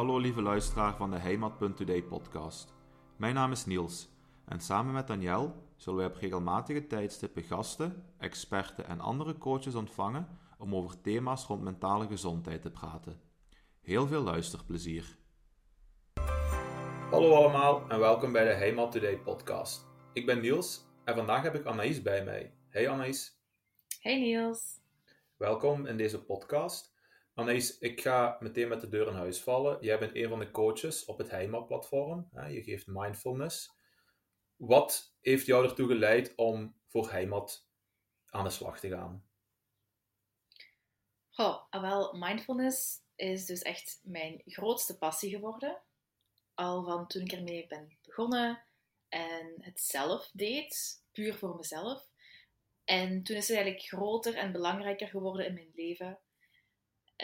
Hallo lieve luisteraar van de Heimat.today podcast. Mijn naam is Niels en samen met Daniel zullen wij op regelmatige tijdstippen gasten, experten en andere coaches ontvangen om over thema's rond mentale gezondheid te praten. Heel veel luisterplezier. Hallo allemaal en welkom bij de Heimat Today podcast. Ik ben Niels en vandaag heb ik Anaïs bij mij. Hey Anaïs. Hey Niels. Welkom in deze podcast. Anaïs, ik ga meteen met de deur in huis vallen. Jij bent een van de coaches op het Heimat-platform. Je geeft mindfulness. Wat heeft jou ertoe geleid om voor Heimat aan de slag te gaan? Oh, wel, mindfulness is dus echt mijn grootste passie geworden. Al van toen ik ermee ben begonnen en het zelf deed, puur voor mezelf. En toen is het eigenlijk groter en belangrijker geworden in mijn leven.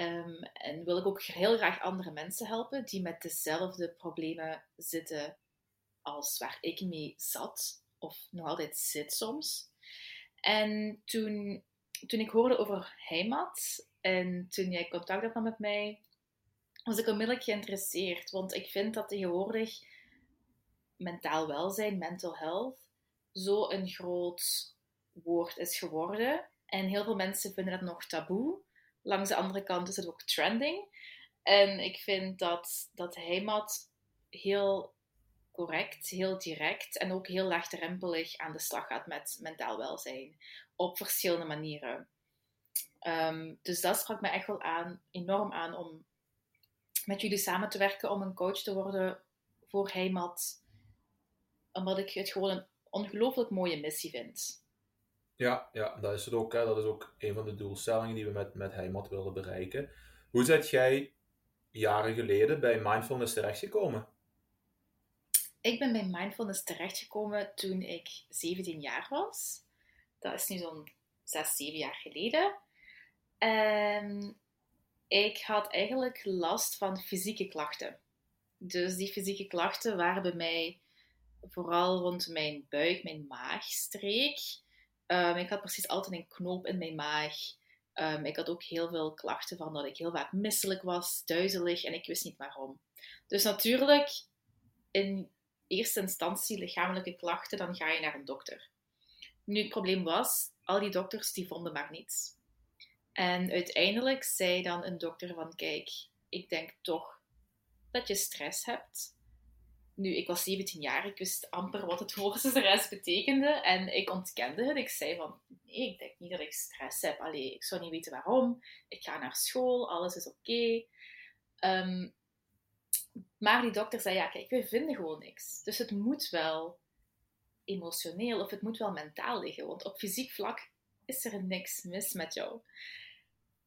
Um, en wil ik ook heel graag andere mensen helpen die met dezelfde problemen zitten als waar ik mee zat, of nog altijd zit soms. En toen, toen ik hoorde over Heimat en toen jij contact had met mij, was ik onmiddellijk geïnteresseerd. Want ik vind dat tegenwoordig mentaal welzijn, mental health, zo een groot woord is geworden. En heel veel mensen vinden dat nog taboe. Langs de andere kant is het ook trending. En ik vind dat, dat Heimat heel correct, heel direct en ook heel laagdrempelig aan de slag gaat met mentaal welzijn. Op verschillende manieren. Ehm, dus dat sprak me echt wel aan, enorm aan om met jullie samen te werken om een coach te worden voor Heimat. Omdat ik het gewoon een ongelooflijk mooie missie vind. Ja, ja, dat is het ook. Hè. Dat is ook een van de doelstellingen die we met, met Heimat willen bereiken. Hoe zit jij jaren geleden bij mindfulness terechtgekomen? Ik ben bij mindfulness terechtgekomen toen ik 17 jaar was. Dat is nu zo'n 6, 7 jaar geleden. En ik had eigenlijk last van fysieke klachten. Dus die fysieke klachten waren bij mij vooral rond mijn buik, mijn maagstreek. Um, ik had precies altijd een knoop in mijn maag. Um, ik had ook heel veel klachten van dat ik heel vaak misselijk was, duizelig en ik wist niet waarom. Dus natuurlijk, in eerste instantie lichamelijke klachten, dan ga je naar een dokter. Nu, het probleem was, al die dokters die vonden maar niets. En uiteindelijk zei dan een dokter van, kijk, ik denk toch dat je stress hebt. Nu, ik was 17 jaar, ik wist amper wat het stress betekende en ik ontkende het. Ik zei van, nee, ik denk niet dat ik stress heb. Allee, ik zou niet weten waarom. Ik ga naar school, alles is oké. Ehm, maar die dokter zei, ja, kijk, we vinden gewoon niks. Dus het moet wel emotioneel of het moet wel mentaal liggen, want op fysiek vlak is er niks mis met jou.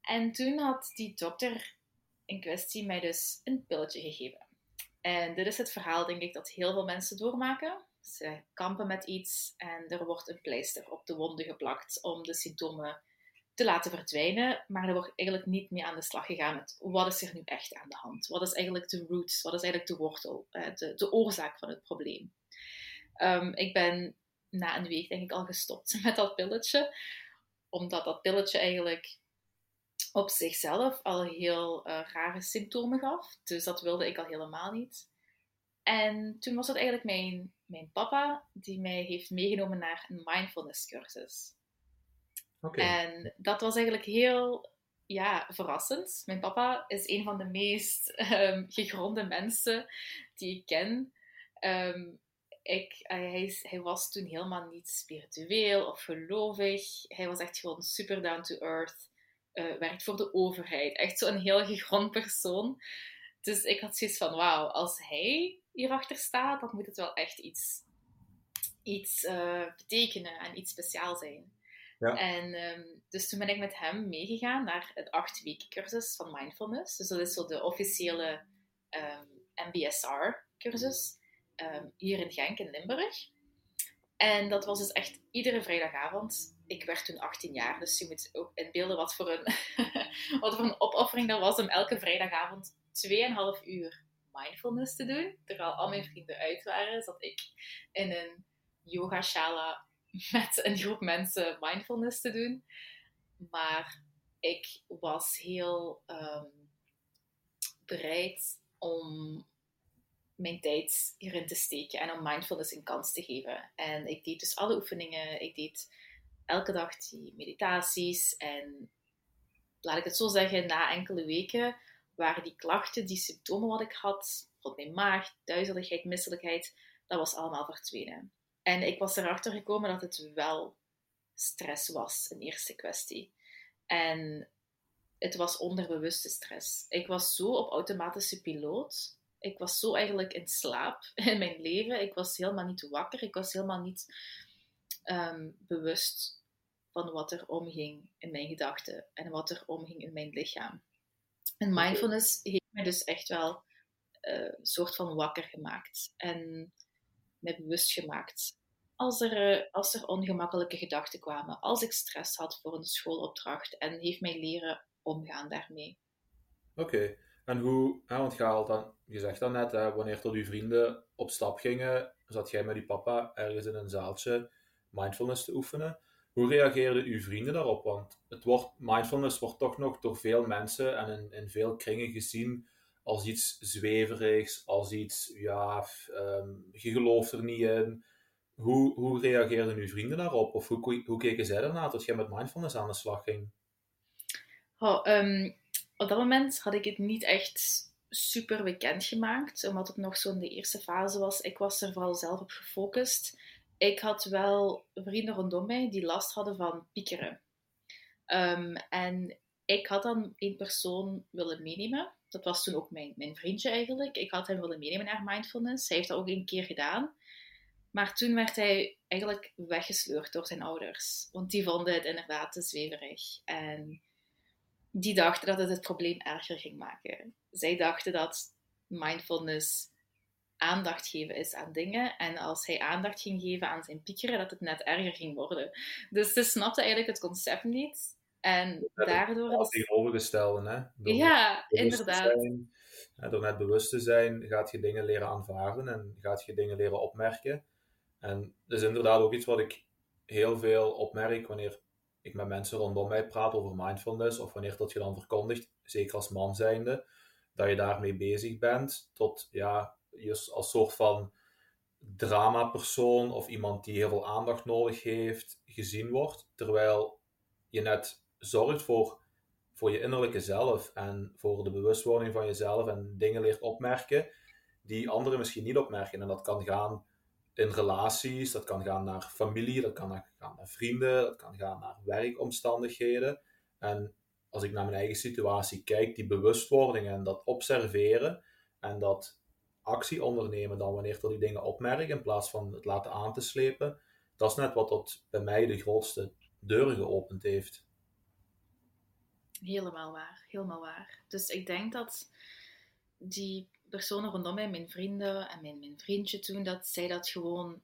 En toen had die dokter in kwestie mij dus een pilletje gegeven. En dit is het verhaal, denk ik, dat heel veel mensen doormaken. Ze kampen met iets en er wordt een pleister op de wonden geplakt om de symptomen te laten verdwijnen. Maar er wordt eigenlijk niet meer aan de slag gegaan met wat is er nu echt aan de hand? Wat is eigenlijk de roots? Wat is eigenlijk de wortel? Eh, de, de oorzaak van het probleem? Um, ik ben na een week denk ik al gestopt met dat pilletje. Omdat dat pilletje eigenlijk op zichzelf al heel uh, rare symptomen gaf. Dus dat wilde ik al helemaal niet. En toen was het eigenlijk mijn, mijn papa die mij heeft meegenomen naar een mindfulness cursus. Okay. En dat was eigenlijk heel ja, verrassend. Mijn papa is een van de meest um, gegronde mensen die ik ken. Um, ik, hij, is, hij, was toen helemaal niet spiritueel of gelovig. Hij was echt gewoon super down to earth uh, werkt voor de overheid. Echt zo'n heel gegrond persoon. Dus ik had zoiets van, wauw, als hij hierachter staat, dan moet het wel echt iets, iets uh, betekenen en iets speciaal zijn. Ja. En um, dus toen ben ik met hem meegegaan naar het acht weken cursus van mindfulness. Dus dat is zo de officiële um, ehm, MBSR cursus um, hier in Genk in Limburg. En dat was dus echt iedere vrijdagavond ik werd toen 18 jaar, dus je moet ook inbeelden wat voor een, wat voor een opoffering dat was om elke vrijdagavond 2,5 uur mindfulness te doen. Terwijl al mijn vrienden uit waren, zat ik in een yoga shala met een groep mensen mindfulness te doen. Maar ik was heel um, bereid om mijn tijd hierin te steken en om mindfulness een kans te geven. En ik deed dus alle oefeningen. Ik deed elke dag die meditaties. En laat ik het zo zeggen, na enkele weken waren die klachten, die symptomen wat ik had, van mijn maag, duizeligheid, misselijkheid, dat was allemaal verdwenen. En ik was erachter gekomen dat het wel stress was, een eerste kwestie. En het was onderbewuste stress. Ik was zo op automatische piloot. Ik was zo eigenlijk in slaap in mijn leven. Ik was helemaal niet wakker. Ik was helemaal niet um, bewust van wat er omging in mijn gedachten en wat er omging in mijn lichaam. En mindfulness heeft mij dus echt wel uh, een soort van wakker gemaakt en mij bewust gemaakt. Als er, uh, als er ongemakkelijke gedachten kwamen, als ik stress had voor een schoolopdracht en heeft mij leren omgaan daarmee. Oké, en hoe, hè, want je, dan, je zegt dan net, hè, wanneer tot uw vrienden op stap gingen, zat jij met die papa ergens in een zaaltje mindfulness te oefenen. Hoe reageerden uw vrienden daarop? Want het wordt, mindfulness wordt toch nog door veel mensen en in, in veel kringen gezien als iets zweverigs, als iets, ja, um, je gelooft er niet in. Hoe, hoe reageerden uw vrienden daarop? Of hoe, hoe keken zij ernaar tot jij met mindfulness aan de slag ging? Um, op dat moment had ik het niet echt super bekend gemaakt, omdat het nog zo in de eerste fase was. Ik was er vooral zelf op gefocust ik had wel vrienden rondom mij die last hadden van piekeren. Um, en ik had dan één persoon willen meenemen. Dat was toen ook mijn, mijn vriendje eigenlijk. Ik had hem willen meenemen naar mindfulness. Hij heeft dat ook een keer gedaan. Maar toen werd hij eigenlijk weggesleurd door zijn ouders. Want die vonden het inderdaad te zweverig. En die dachten dat het het probleem erger ging maken. Zij dachten dat mindfulness aandacht geven is aan dingen. En als hij aandacht ging geven aan zijn piekeren, dat het net erger ging worden. Dus ze snapte eigenlijk het concept niet. En daardoor... Als tegenovergestelde, hè? Door ja, inderdaad. Zijn, door net bewust te zijn, gaat je dingen leren aanvaarden en gaat je dingen leren opmerken. En dat is inderdaad ook iets wat ik heel veel opmerk wanneer ik met mensen rondom mij praat over mindfulness, of wanneer dat je dan verkondigt, zeker als man zijnde, dat je daarmee bezig bent, tot ja, je als soort van dramapersoon of iemand die heel veel aandacht nodig heeft gezien wordt, terwijl je net zorgt voor, voor je innerlijke zelf en voor de bewustwording van jezelf en dingen leert opmerken die anderen misschien niet opmerken. En dat kan gaan in relaties, dat kan gaan naar familie, dat kan gaan naar vrienden, dat kan gaan naar werkomstandigheden. En als ik naar mijn eigen situatie kijk, die bewustwording en dat observeren en dat actie ondernemen dan wanneer er die dingen opmerken, in plaats van het laten aan te slepen. Dat is net wat dat bij mij de grootste deuren geopend heeft. Helemaal waar, helemaal waar. Dus ik denk dat die personen rondom mij, mijn vrienden en mijn, mijn vriendje toen, dat zij dat gewoon,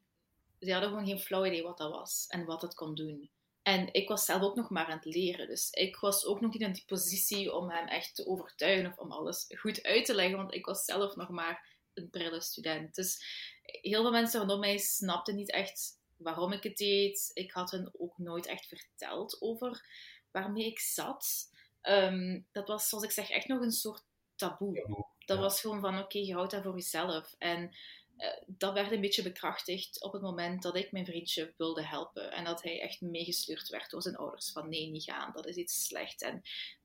ze hadden gewoon geen flauw idee wat dat was en wat het kon doen. En ik was zelf ook nog maar aan het leren. Dus ik was ook nog niet in die positie om hem echt te overtuigen of om alles goed uit te leggen. Want ik was zelf nog maar een prille student. Dus heel veel mensen rondom mij snapten niet echt waarom ik het deed. Ik had hen ook nooit echt verteld over waarmee ik zat. Ehm, dat was, zoals ik zeg, echt nog een soort taboe. Dat was gewoon van, oké, je houdt dat voor jezelf. En uh, dat werd een beetje bekrachtigd op het moment dat ik mijn vriendje wilde helpen. En dat hij echt meegesleurd werd door zijn ouders. Van, nee, niet gaan, dat is iets slecht. En,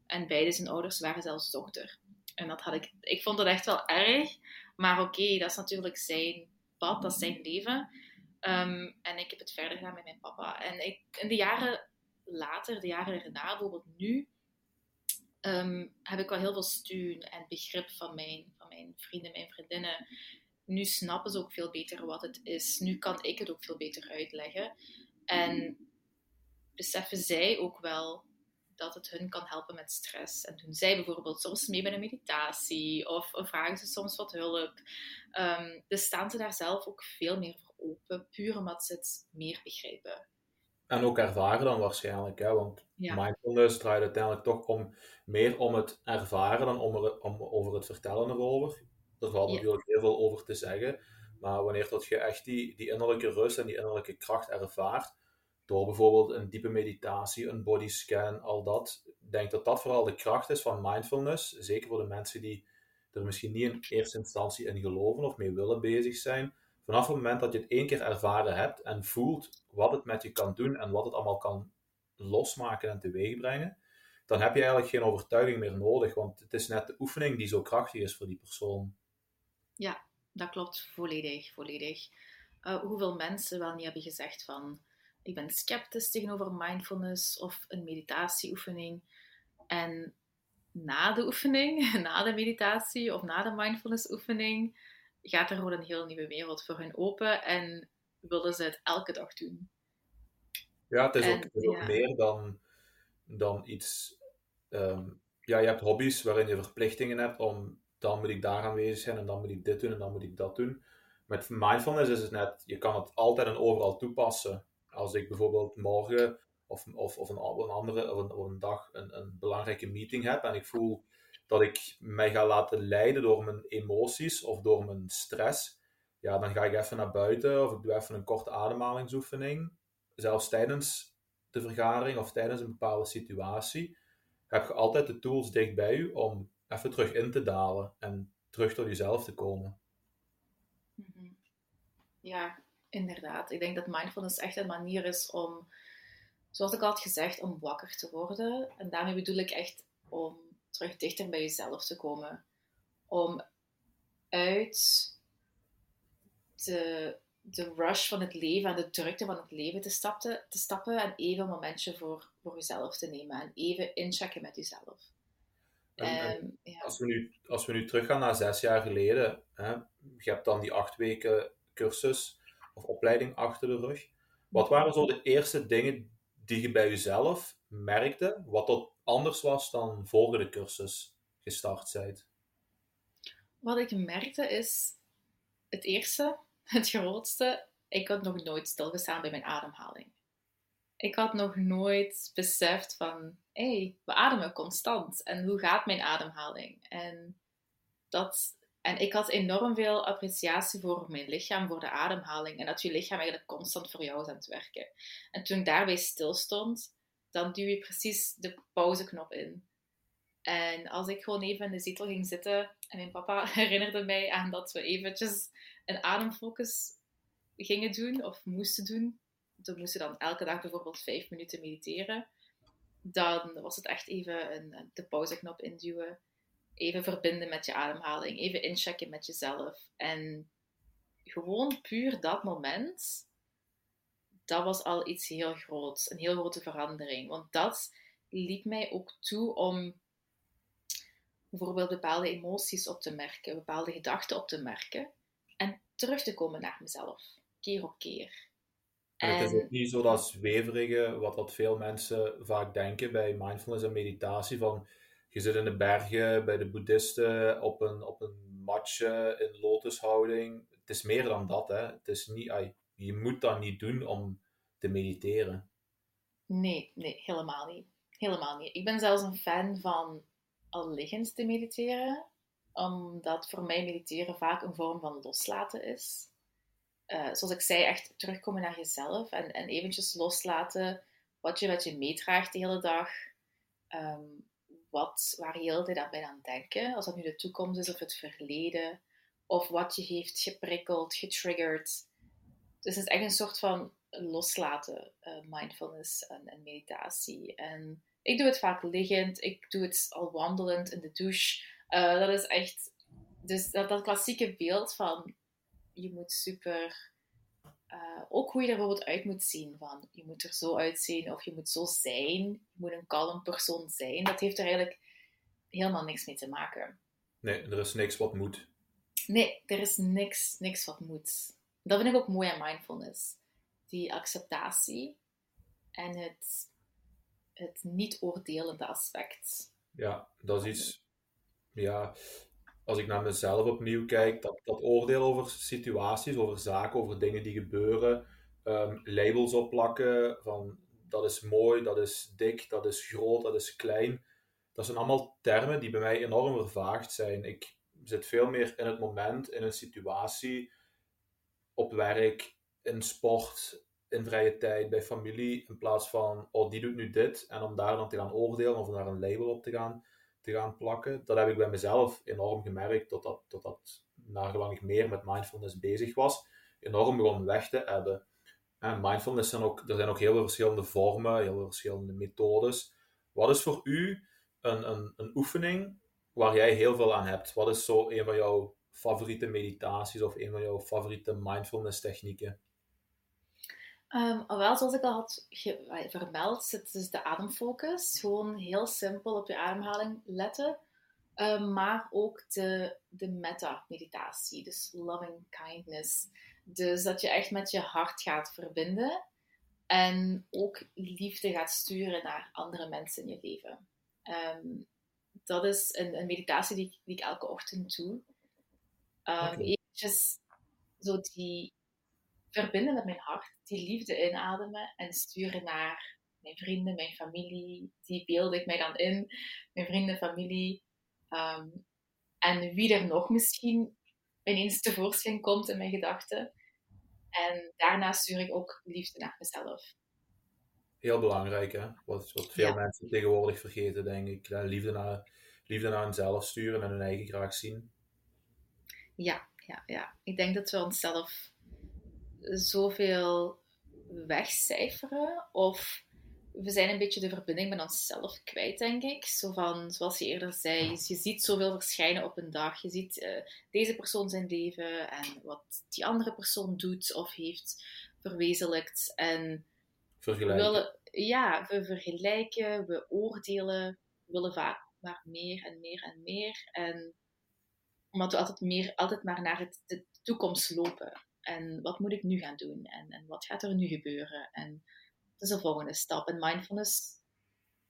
en beide zijn ouders waren zelfs dochter. En dat had ik, ik vond dat echt wel erg. Maar oké, dat is natuurlijk zijn pad, dat is zijn leven. Ehm, en ik heb het verder gedaan met mijn papa. En ik, in de jaren later, de jaren erna, bijvoorbeeld nu, ehm, heb ik wel heel veel steun en begrip van mijn, van mijn vrienden, mijn vriendinnen. Nu snappen ze ook veel beter wat het is. Nu kan ik het ook veel beter uitleggen. En beseffen zij ook wel dat het hun kan helpen met stress. En doen zij bijvoorbeeld soms mee bij een meditatie of, of vragen ze soms wat hulp. Um, dus staan ze daar zelf ook veel meer voor open, puur omdat ze het meer begrijpen. En ook ervaren dan waarschijnlijk, hè? want mindfulness draait uiteindelijk toch om, meer om het ervaren dan om, er, om over het vertellen erover. Er valt natuurlijk heel veel over te zeggen, maar wanneer dat je echt die, die innerlijke rust en die innerlijke kracht ervaart, door bijvoorbeeld een diepe meditatie, een bodyscan, al dat. Ik denk dat dat vooral de kracht is van mindfulness. Zeker voor de mensen die er misschien niet in eerste instantie in geloven of mee willen bezig zijn. Vanaf het moment dat je het één keer ervaren hebt en voelt wat het met je kan doen en wat het allemaal kan losmaken en teweeg brengen, dan heb je eigenlijk geen overtuiging meer nodig, want het is net de oefening die zo krachtig is voor die persoon. Ja, dat klopt volledig, volledig. Uh, hoeveel mensen wel niet hebben gezegd van ik ben sceptisch tegenover mindfulness of een meditatieoefening. En na de oefening, na de meditatie of na de mindfulness oefening, gaat er gewoon een heel nieuwe wereld voor hun open en willen ze het elke dag doen. Ja, het is, ook, het is ook, meer dan, dan iets. Ehm, ja, je hebt hobby's waarin je verplichtingen hebt om dan moet ik daar aanwezig zijn en dan moet ik dit doen en dan moet ik dat doen. Met mindfulness is het net, je kan het altijd en overal toepassen. Als ik bijvoorbeeld morgen of, of, of, een, andere of een, een dag een, een belangrijke meeting heb en ik voel dat ik mij ga laten leiden door mijn emoties of door mijn stress, ja, dan ga ik even naar buiten of ik doe even een korte ademhalingsoefening. Zelfs tijdens de vergadering of tijdens een bepaalde situatie heb je altijd de tools dicht bij je om even terug in te dalen en terug tot jezelf te komen. Mhm. Ja, inderdaad. Ik denk dat mindfulness echt een manier is om, zoals ik al had gezegd, om wakker te worden. En daarmee bedoel ik echt om terug dichter bij jezelf te komen. Om uit de, de rush van het leven en de drukte van het leven te, stappen, te stappen en even een momentje voor, voor jezelf te nemen en even inchecken met jezelf. Ehm, ja. als, we nu, als we nu teruggaan naar zes jaar geleden, hè, je hebt dan die acht weken cursus of opleiding achter de rug. Wat waren zo de eerste dingen die je bij jezelf merkte, wat tot anders was dan voor de cursus gestart bent? Wat ik merkte is, het eerste, het grootste, ik had nog nooit stilgestaan bij mijn ademhaling. Ik had nog nooit beseft van, hé, hey, we ademen constant. En hoe gaat mijn ademhaling? En, dat, en ik had enorm veel appreciatie voor mijn lichaam, voor de ademhaling. En dat je lichaam eigenlijk constant voor jou is aan het werken. En toen ik daarbij stilstond, dan duw je precies de pauzeknop in. En als ik gewoon even in de zetel ging zitten en mijn papa herinnerde mij aan dat we eventjes een ademfocus gingen doen of moesten doen. We moesten dan elke dag bijvoorbeeld vijf minuten mediteren dan was het echt even een, de pauzeknop induwen. Even verbinden met je ademhaling. Even inchecken met jezelf. En gewoon puur dat moment, dat was al iets heel groots. Een heel grote verandering. Want dat liet mij ook toe om bijvoorbeeld bepaalde emoties op te merken, bepaalde gedachten op te merken. En terug te komen naar mezelf, keer op keer. En het is ook niet zo dat zweverige, wat dat veel mensen vaak denken bij mindfulness en meditatie, van je zit in de bergen bij de boeddhisten op een, op een matje in lotushouding. Het is meer dan dat, hè. Het is niet, je moet dat niet doen om te mediteren. Nee, nee, helemaal niet. Helemaal niet. Ik ben zelfs een fan van al liggend te mediteren, omdat voor mij mediteren vaak een vorm van loslaten is. Eh, zoals ik zei, echt terugkomen naar jezelf en, en eventjes loslaten wat je met je meedraagt de hele dag. Ehm, wat, waar je de hele tijd aan denken. Als dat nu de toekomst is of het verleden. Of wat je heeft geprikkeld, getriggerd. Dus het is echt een soort van loslaten, uh, mindfulness en, en, meditatie. En ik doe het vaak liggend. Ik doe het al wandelend in de douche. Uh, dat is echt... Dus dat klassieke beeld van je moet super. Uh, ook hoe je er bijvoorbeeld uit moet zien. Van, je moet er zo uitzien of je moet zo zijn. Je moet een kalm persoon zijn. Dat heeft er eigenlijk helemaal niks mee te maken. Nee, er is niks wat moet. Nee, er is niks, niks wat moet. Dat vind ik ook mooi aan mindfulness. Die acceptatie en het, het niet oordelende aspect. Ja, dat is iets. Ja, als ik naar mezelf opnieuw kijk, dat, dat oordeel over situaties, over zaken, over dingen die gebeuren, um, labels opplakken van dat is mooi, dat is dik, dat is groot, dat is klein. Dat zijn allemaal termen die bij mij enorm vervaagd zijn. Ik zit veel meer in het moment, in een situatie, op werk, in sport, in vrije tijd, bij familie, in plaats van, oh, die doet nu dit, en om daar dan te gaan oordelen of om daar een label op te gaan te gaan plakken. Dat heb ik bij mezelf enorm gemerkt, totdat, totdat nagelang ik meer met mindfulness bezig was, enorm begon weg te hebben. En mindfulness zijn ook, er zijn ook heel veel verschillende vormen, heel veel verschillende methodes. Wat is voor u een, een, een oefening waar jij heel veel aan hebt? Wat is zo een van jouw favoriete meditaties of een van jouw favoriete mindfulness technieken? Um, wel, zoals ik al had vermeld, het is de ademfocus. Gewoon heel simpel op je ademhaling letten. Um, maar ook de, de metta-meditatie, dus loving kindness. Dus dat je echt met je hart gaat verbinden en ook liefde gaat sturen naar andere mensen in je leven. Um, dat is een, een meditatie die, die, ik elke ochtend doe. Um, okay. Eventjes zo die verbinden met mijn hart, die liefde inademen en sturen naar mijn vrienden, mijn familie. Die beeld ik mij dan in, mijn vrienden, familie. Um, en wie er nog misschien ineens tevoorschijn komt in mijn gedachten. En daarna stuur ik ook liefde naar mezelf. Heel belangrijk, hè? Wat, wat veel mensen tegenwoordig vergeten, denk ik. Liefde naar, liefde naar hunzelf sturen en hun eigen graag zien. Ja, ja, ja. Ik denk dat we onszelf zoveel wegcijferen of we zijn een beetje de verbinding met onszelf kwijt, denk ik. Zo van, zoals je eerder zei, je ziet zoveel verschijnen op een dag. Je ziet uh, deze persoon zijn leven en wat die andere persoon doet of heeft verwezenlijkt. En vergelijken. We willen, ja, we vergelijken, we oordelen, we willen vaak maar meer en meer en meer. En omdat we altijd, meer, altijd maar naar het, de toekomst lopen. En wat moet ik nu gaan doen? En, en wat gaat er nu gebeuren? En dat is de volgende stap. En mindfulness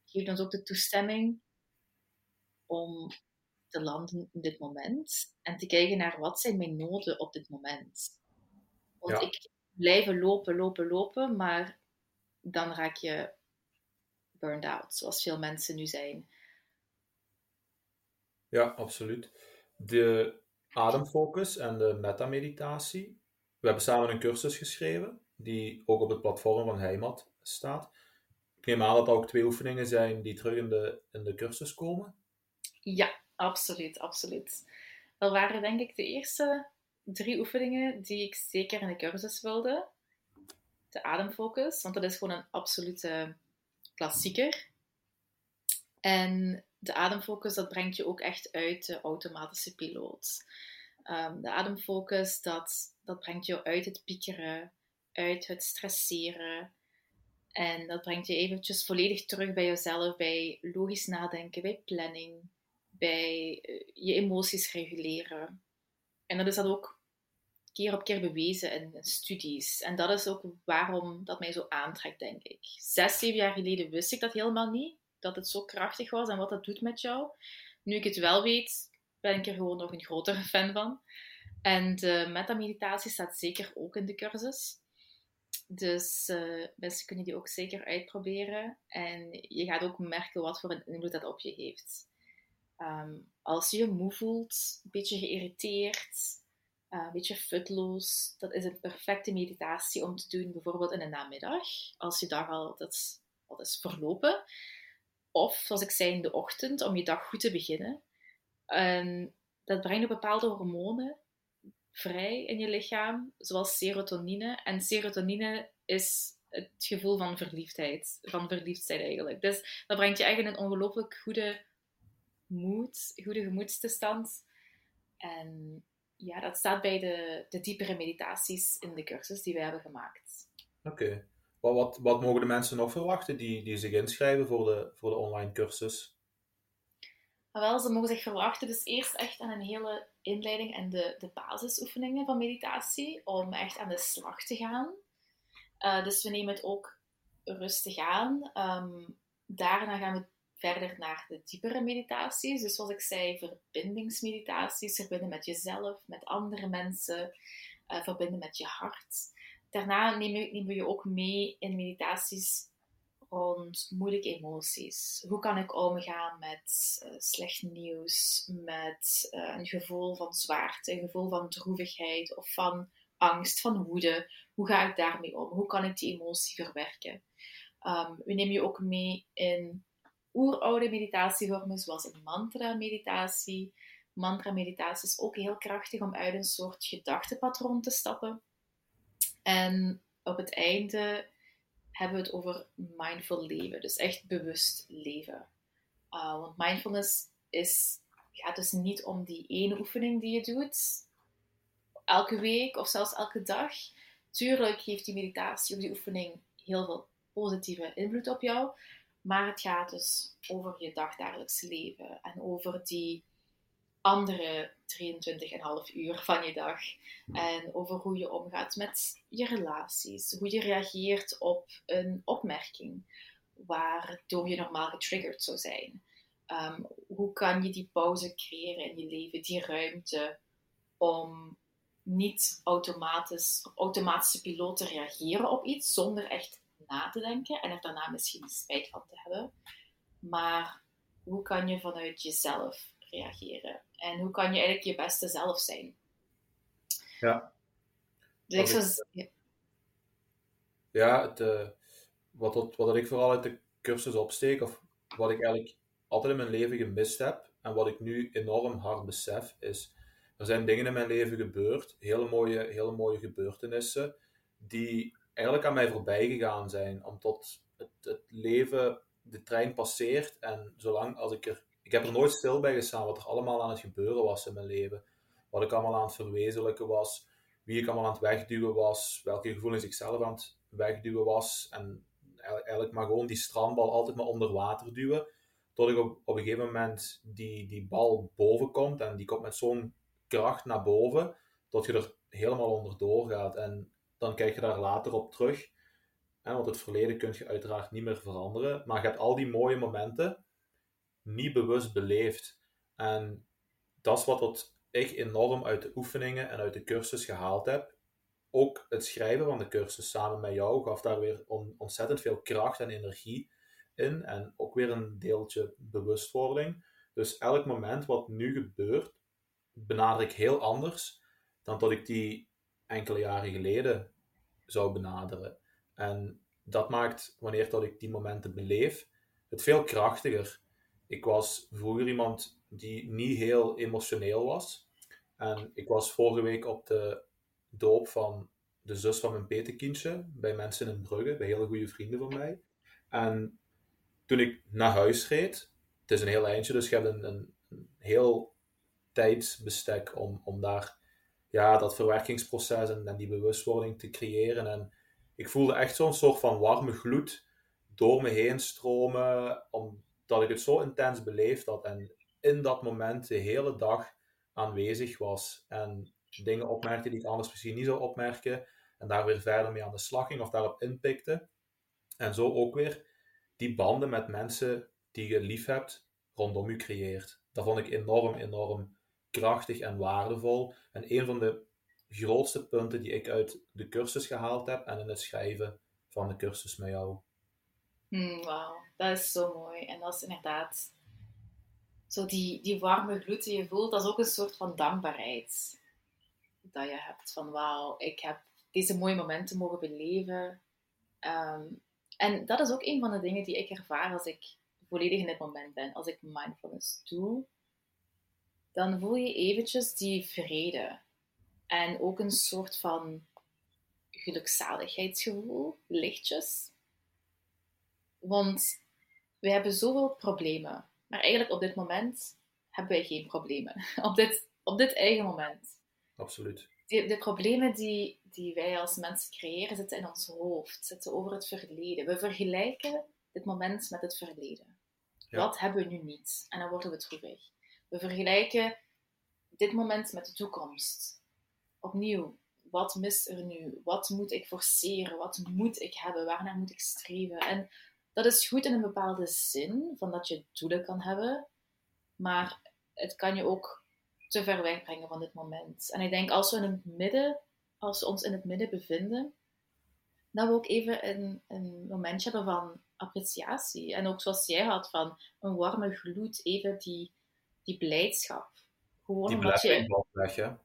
geeft ons ook de toestemming om te landen in dit moment en te kijken naar wat zijn mijn noden op dit moment. Want ik blijven lopen, lopen, lopen, maar dan raak je burned out, zoals veel mensen nu zijn. Ja, absoluut. De ademfocus en de metameditatie. We hebben samen een cursus geschreven, die ook op het platform van Heimat staat. Ik neem aan dat er ook twee oefeningen zijn die terug in de, in de cursus komen. Ja, absoluut, absoluut. Dat waren denk ik de eerste drie oefeningen die ik zeker in de cursus wilde. De ademfocus, want dat is gewoon een absolute klassieker. En de ademfocus, dat brengt je ook echt uit de automatische piloot. Um, de ademfocus, dat, dat brengt je uit het piekeren, uit het stresseren, en dat brengt je eventjes volledig terug bij jezelf, bij logisch nadenken, bij planning, bij eh, je emoties reguleren. En dat is dat ook keer op keer bewezen in, studies. En dat is ook waarom dat mij zo aantrekt, denk ik. Zes, zeven jaar geleden wist ik dat helemaal niet, dat het zo krachtig was en wat dat doet met jou. Nu ik het wel weet, ben ik er gewoon nog een grotere fan van. En de metameditatie staat zeker ook in de cursus. Dus uh, mensen kunnen die ook zeker uitproberen. En je gaat ook merken wat voor een invloed dat op je heeft. Ehm, als je je moe voelt, een beetje geïrriteerd, uh, een beetje futloos, dat is een perfecte meditatie om te doen, bijvoorbeeld in de namiddag, als je dag al dat, dat is verlopen. Of, zoals ik zei, in de ochtend, om je dag goed te beginnen. En dat brengt bepaalde hormonen vrij in je lichaam, zoals serotonine. En serotonine is het gevoel van verliefdheid, van verliefd zijn eigenlijk. Dus dat brengt je eigenlijk een ongelooflijk goede moed, goede gemoedstoestand. En ja, dat staat bij de, de diepere meditaties in de cursus die wij hebben gemaakt. Oké. Wat, wat, wat, mogen de mensen nog verwachten die, die zich inschrijven voor de, voor de online cursus? Wel, ze mogen zich verwachten dus eerst echt aan een hele inleiding en de, de basisoefeningen van meditatie, om echt aan de slag te gaan. Uh, dus we nemen het ook rustig aan. Um, daarna gaan we verder naar de diepere meditaties. Dus zoals ik zei, verbindingsmeditaties, verbinden met jezelf, met andere mensen, uh, verbinden met je hart. Daarna nemen, nemen we je ook mee in meditaties rond moeilijke emoties. Hoe kan ik omgaan met uh, slecht nieuws, met uh, een gevoel van zwaarte, een gevoel van droevigheid of van angst, van woede? Hoe ga ik daarmee om? Hoe kan ik die emotie verwerken? Um, we nemen je ook mee in oeroude meditatievormen, zoals een mantra-meditatie. Mantra-meditatie is ook heel krachtig om uit een soort gedachtepatroon te stappen. En op het einde hebben we het over mindful leven, dus echt bewust leven. Uh, want mindfulness is, gaat dus niet om die ene oefening die je doet, elke week of zelfs elke dag. Tuurlijk heeft die meditatie of die oefening heel veel positieve invloed op jou, maar het gaat dus over je dagdagelijks leven en over die andere 23,5 uur van je dag. En over hoe je omgaat met je relaties. Hoe je reageert op een opmerking waardoor je normaal getriggerd zou zijn. Ehm, hoe kan je die pauze creëren in je leven, die ruimte om niet automatisch, op automatische piloot te reageren op iets zonder echt na te denken en er daarna misschien spijt van te hebben. Maar hoe kan je vanuit jezelf reageren? En hoe kan je eigenlijk je beste zelf zijn? Ja. Dus ik zou... Ja, ja het, uh, wat, wat, wat ik vooral uit de cursus opsteek, of wat ik eigenlijk altijd in mijn leven gemist heb, en wat ik nu enorm hard besef, is er zijn dingen in mijn leven gebeurd, hele mooie, hele mooie gebeurtenissen, die eigenlijk aan mij voorbij gegaan zijn, omdat het, het leven de trein passeert en zolang als ik er ik heb er nooit stil bij gestaan wat er allemaal aan het gebeuren was in mijn leven. Wat ik allemaal aan het verwezenlijken was, wie ik allemaal aan het wegduwen was, welke gevoelens ik zelf aan het wegduwen was. En eigenlijk maar gewoon die strandbal altijd maar onder water duwen. Tot ik op, op een gegeven moment die, die bal boven komt en die komt met zo'n kracht naar boven, tot je er helemaal onderdoor gaat. En dan kijk je daar later op terug. want het verleden kun je uiteraard niet meer veranderen. Maar je hebt al die mooie momenten niet bewust beleefd. En dat is wat, ik enorm uit de oefeningen en uit de cursus gehaald heb. Ook het schrijven van de cursus samen met jou gaf daar weer ontzettend veel kracht en energie in. En ook weer een deeltje bewustwording. Dus elk moment wat nu gebeurt, benader ik heel anders dan dat ik die enkele jaren geleden zou benaderen. En dat maakt, wanneer dat ik die momenten beleef, het veel krachtiger. Ik was vroeger iemand die niet heel emotioneel was. En ik was vorige week op de doop van de zus van mijn petekindje bij mensen in Brugge, bij hele goede vrienden van mij. En toen ik naar huis reed, het is een heel eindje, dus je hebt een, een, heel tijdsbestek om, om daar ja, dat verwerkingsproces en, en, die bewustwording te creëren. En ik voelde echt zo'n soort van warme gloed door me heen stromen, om, dat ik het zo intens beleefd had en in dat moment de hele dag aanwezig was en dingen opmerkte die ik anders misschien niet zou opmerken en daar weer verder mee aan de slag ging of daarop inpikte. En zo ook weer die banden met mensen die je lief hebt rondom je creëert. Dat vond ik enorm, enorm krachtig en waardevol. En een van de grootste punten die ik uit de cursus gehaald heb en in het schrijven van de cursus met jou. Hmm, Wauw, dat is zo mooi. En dat is inderdaad zo die, die warme gloed die je voelt, dat is ook een soort van dankbaarheid dat je hebt. Van wauw, ik heb deze mooie momenten mogen beleven. Ehm, en dat is ook een van de dingen die ik ervaar als ik volledig in dit moment ben. Als ik mindfulness doe, dan voel je eventjes die vrede. En ook een soort van gelukzaligheidsgevoel, lichtjes. Want we hebben zoveel problemen. Maar eigenlijk op dit moment hebben wij geen problemen. op, dit, op dit eigen moment. Absoluut. De, de problemen die, die wij als mensen creëren zitten in ons hoofd, zitten over het verleden. We vergelijken dit moment met het verleden. Wat hebben we nu niet? En dan worden we droevig. We vergelijken dit moment met de toekomst. Opnieuw, wat mist er nu? Wat moet ik forceren? Wat moet ik hebben? Waarnaar moet ik streven? En dat is goed in een bepaalde zin, van dat je doelen kan hebben, maar het kan je ook te ver wegbrengen van dit moment. En ik denk als we in het midden, als we ons in het midden bevinden, dat we ook even een, een momentje hebben van appreciatie. En ook zoals jij had, van een warme gloed, even die, die blijdschap. Gewoon die omdat je. Weg,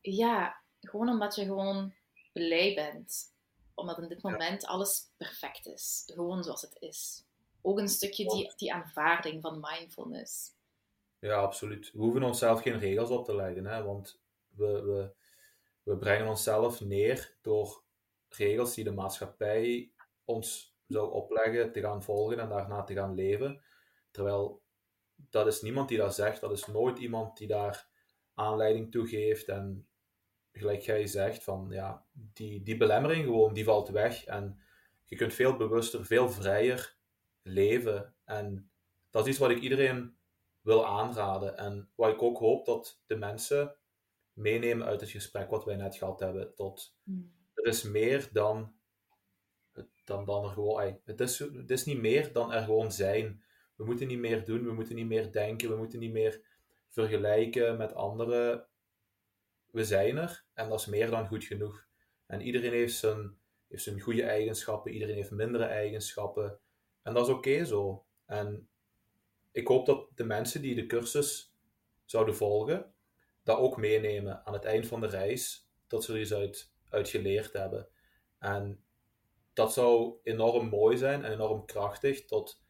Ja, gewoon omdat je gewoon blij bent omdat in dit moment alles perfect is. Gewoon zoals het is. ook een stukje die, die aanvaarding van mindfulness. Ja, absoluut. We hoeven onszelf geen regels op te leggen, hè? want we, we, we brengen onszelf neer door regels die de maatschappij ons zou opleggen te gaan volgen en daarna te gaan leven. Terwijl dat is niemand die dat zegt, dat is nooit iemand die daar aanleiding toe geeft. En gelijk jij zegt, van ja, die, die belemmering gewoon, die valt weg. En je kunt veel bewuster, veel vrijer leven. En dat is iets wat ik iedereen wil aanraden. En wat ik ook hoop dat de mensen meenemen uit het gesprek wat wij net gehad hebben. Tot Hmm. er is meer dan, dan, dan er gewoon. Het is, het is niet meer dan er gewoon zijn. We moeten niet meer doen, we moeten niet meer denken, we moeten niet meer vergelijken met anderen. We zijn er en dat is meer dan goed genoeg. En iedereen heeft zijn, heeft zijn goede eigenschappen, iedereen heeft mindere eigenschappen. En dat is oké zo. En ik hoop dat de mensen die de cursus zouden volgen, dat ook meenemen aan het eind van de reis, dat ze er iets uit, geleerd hebben. En dat zou enorm mooi zijn en enorm krachtig, tot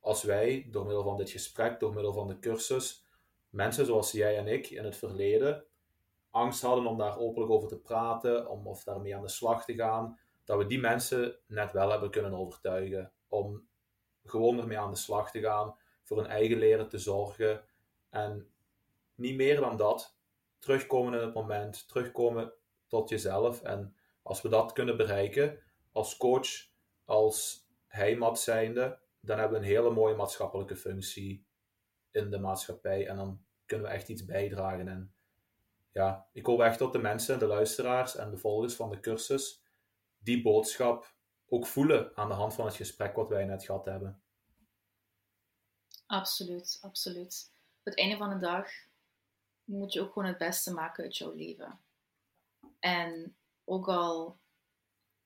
als wij, door middel van dit gesprek, door middel van de cursus, mensen zoals jij en ik in het verleden angst hadden om daar openlijk over te praten, om of daarmee aan de slag te gaan, dat we die mensen net wel hebben kunnen overtuigen om gewoon ermee aan de slag te gaan, voor hun eigen leren te zorgen en niet meer dan dat, terugkomen in het moment, terugkomen tot jezelf. En als we dat kunnen bereiken, als coach, als heimat zijnde, dan hebben we een hele mooie maatschappelijke functie in de maatschappij. En dan kunnen we echt iets bijdragen. En ja, ik hoop echt dat de mensen, de luisteraars en de volgers van de cursus die boodschap ook voelen aan de hand van het gesprek wat wij net gehad hebben. Absoluut, absoluut. Op het einde van de dag moet je ook gewoon het beste maken uit jouw leven. En ook al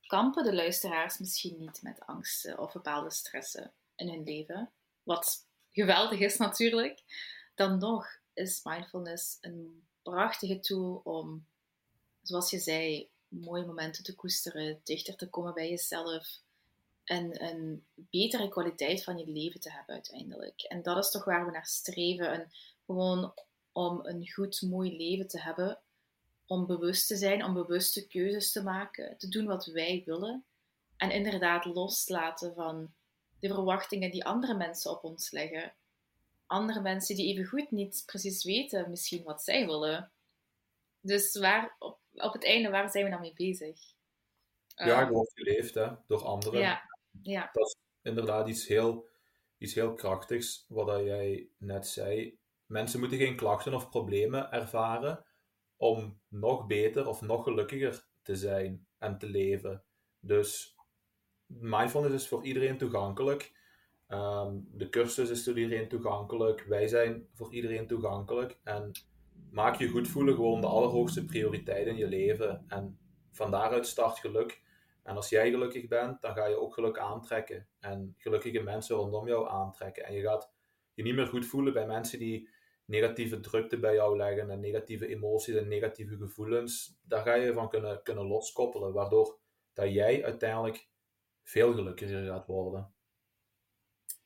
kampen de luisteraars misschien niet met angsten of bepaalde stressen in hun leven, wat geweldig is natuurlijk, dan nog is mindfulness een prachtige tool om, zoals je zei, mooie momenten te koesteren, dichter te komen bij jezelf en een betere kwaliteit van je leven te hebben uiteindelijk. En dat is toch waar we naar streven. En gewoon om een goed, mooi leven te hebben, om bewust te zijn, om bewuste keuzes te maken, te doen wat wij willen. En inderdaad loslaten van de verwachtingen die andere mensen op ons leggen. Andere mensen die evengoed niet precies weten misschien wat zij willen. Dus waar, op, op het einde, waar zijn we dan mee bezig? Ja, je wordt geleefd hè, door anderen. ja, ja, Dat is inderdaad iets heel, iets heel krachtigs, wat jij net zei. Mensen moeten geen klachten of problemen ervaren om nog beter of nog gelukkiger te zijn en te leven. Dus mindfulness is voor iedereen toegankelijk. Ehm, de cursus is voor iedereen toegankelijk. Wij zijn voor iedereen toegankelijk. En maak je goed voelen gewoon de allerhoogste prioriteit in je leven. En van daaruit start geluk. En als jij gelukkig bent, dan ga je ook geluk aantrekken. En gelukkige mensen rondom jou aantrekken. En je gaat je niet meer goed voelen bij mensen die negatieve drukte bij jou leggen. En negatieve emoties en negatieve gevoelens. Daar ga je van kunnen, kunnen loskoppelen. Waardoor dat jij uiteindelijk veel gelukkiger gaat worden.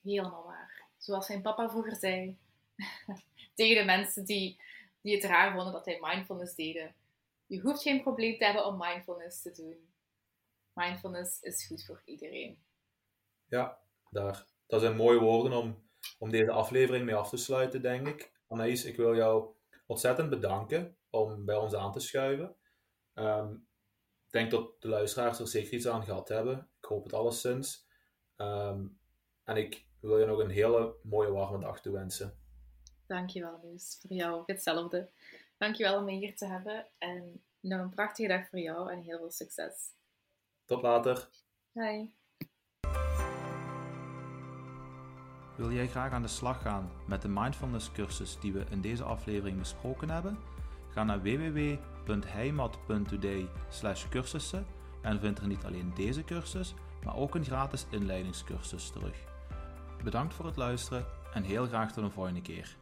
Helemaal waar. Zoals zijn papa vroeger zei tegen de mensen die, die het raar vonden dat hij mindfulness deden. Je hoeft geen probleem te hebben om mindfulness te doen. Mindfulness is goed voor iedereen. Ja, daar. Dat zijn mooie woorden om, om deze aflevering mee af te sluiten, denk ik. Anaïs, ik wil jou ontzettend bedanken om bij ons aan te schuiven. Ehm, ik denk dat de luisteraars er zeker iets aan gehad hebben. Ik hoop het alleszins. Ehm, en ik wil je nog een hele mooie warme dag toewensen. Dankjewel, Luus. Voor jou ook hetzelfde. Dankjewel om me hier te hebben. En nog een prachtige dag voor jou en heel veel succes. Tot later. Bye. Wil jij graag aan de slag gaan met de mindfulness cursus die we in deze aflevering besproken hebben? Ga naar www.heimat.today cursussen en vind er niet alleen deze cursus, maar ook een gratis inleidingscursus terug. Bedankt voor het luisteren en heel graag tot een volgende keer.